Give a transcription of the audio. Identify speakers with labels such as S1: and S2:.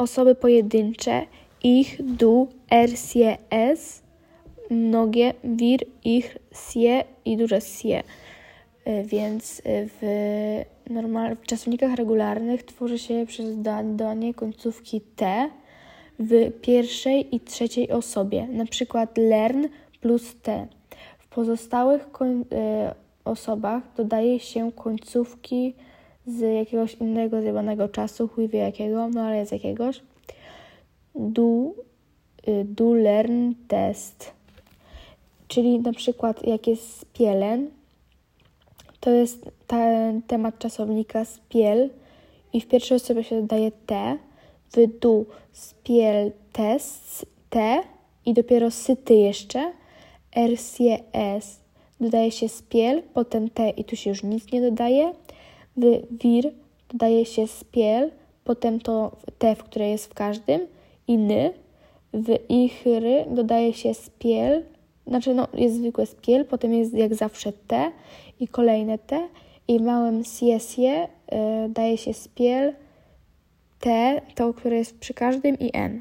S1: osoby pojedyncze, ich, du, er, sie, es, mnogie, wir, ich, sie i duże sie. Y, Więc w, normal, w czasownikach regularnych tworzy się przez dodanie końcówki t w pierwszej i trzeciej osobie, na przykład learn plus t. W pozostałych y, osobach dodaje się końcówki z jakiegoś innego zjebanego czasu, chuj wie jakiego, no ale z jakiegoś. Du, y, du learn test. Czyli na przykład jak jest spielen, to jest ten temat czasownika spiel i w pierwszej osobie się dodaje te, w du spiel test, te i dopiero syty jeszcze, rcs dodaje się spiel, potem te i tu się już nic nie dodaje, wir dodaje się spiel, potem to te, w której jest w każdym i ny, w ichry dodaje się spiel, znaczy no, jest zwykłe spiel, potem jest jak zawsze te i kolejne te i małym siesie y, daje się spiel te, to które jest przy każdym i n.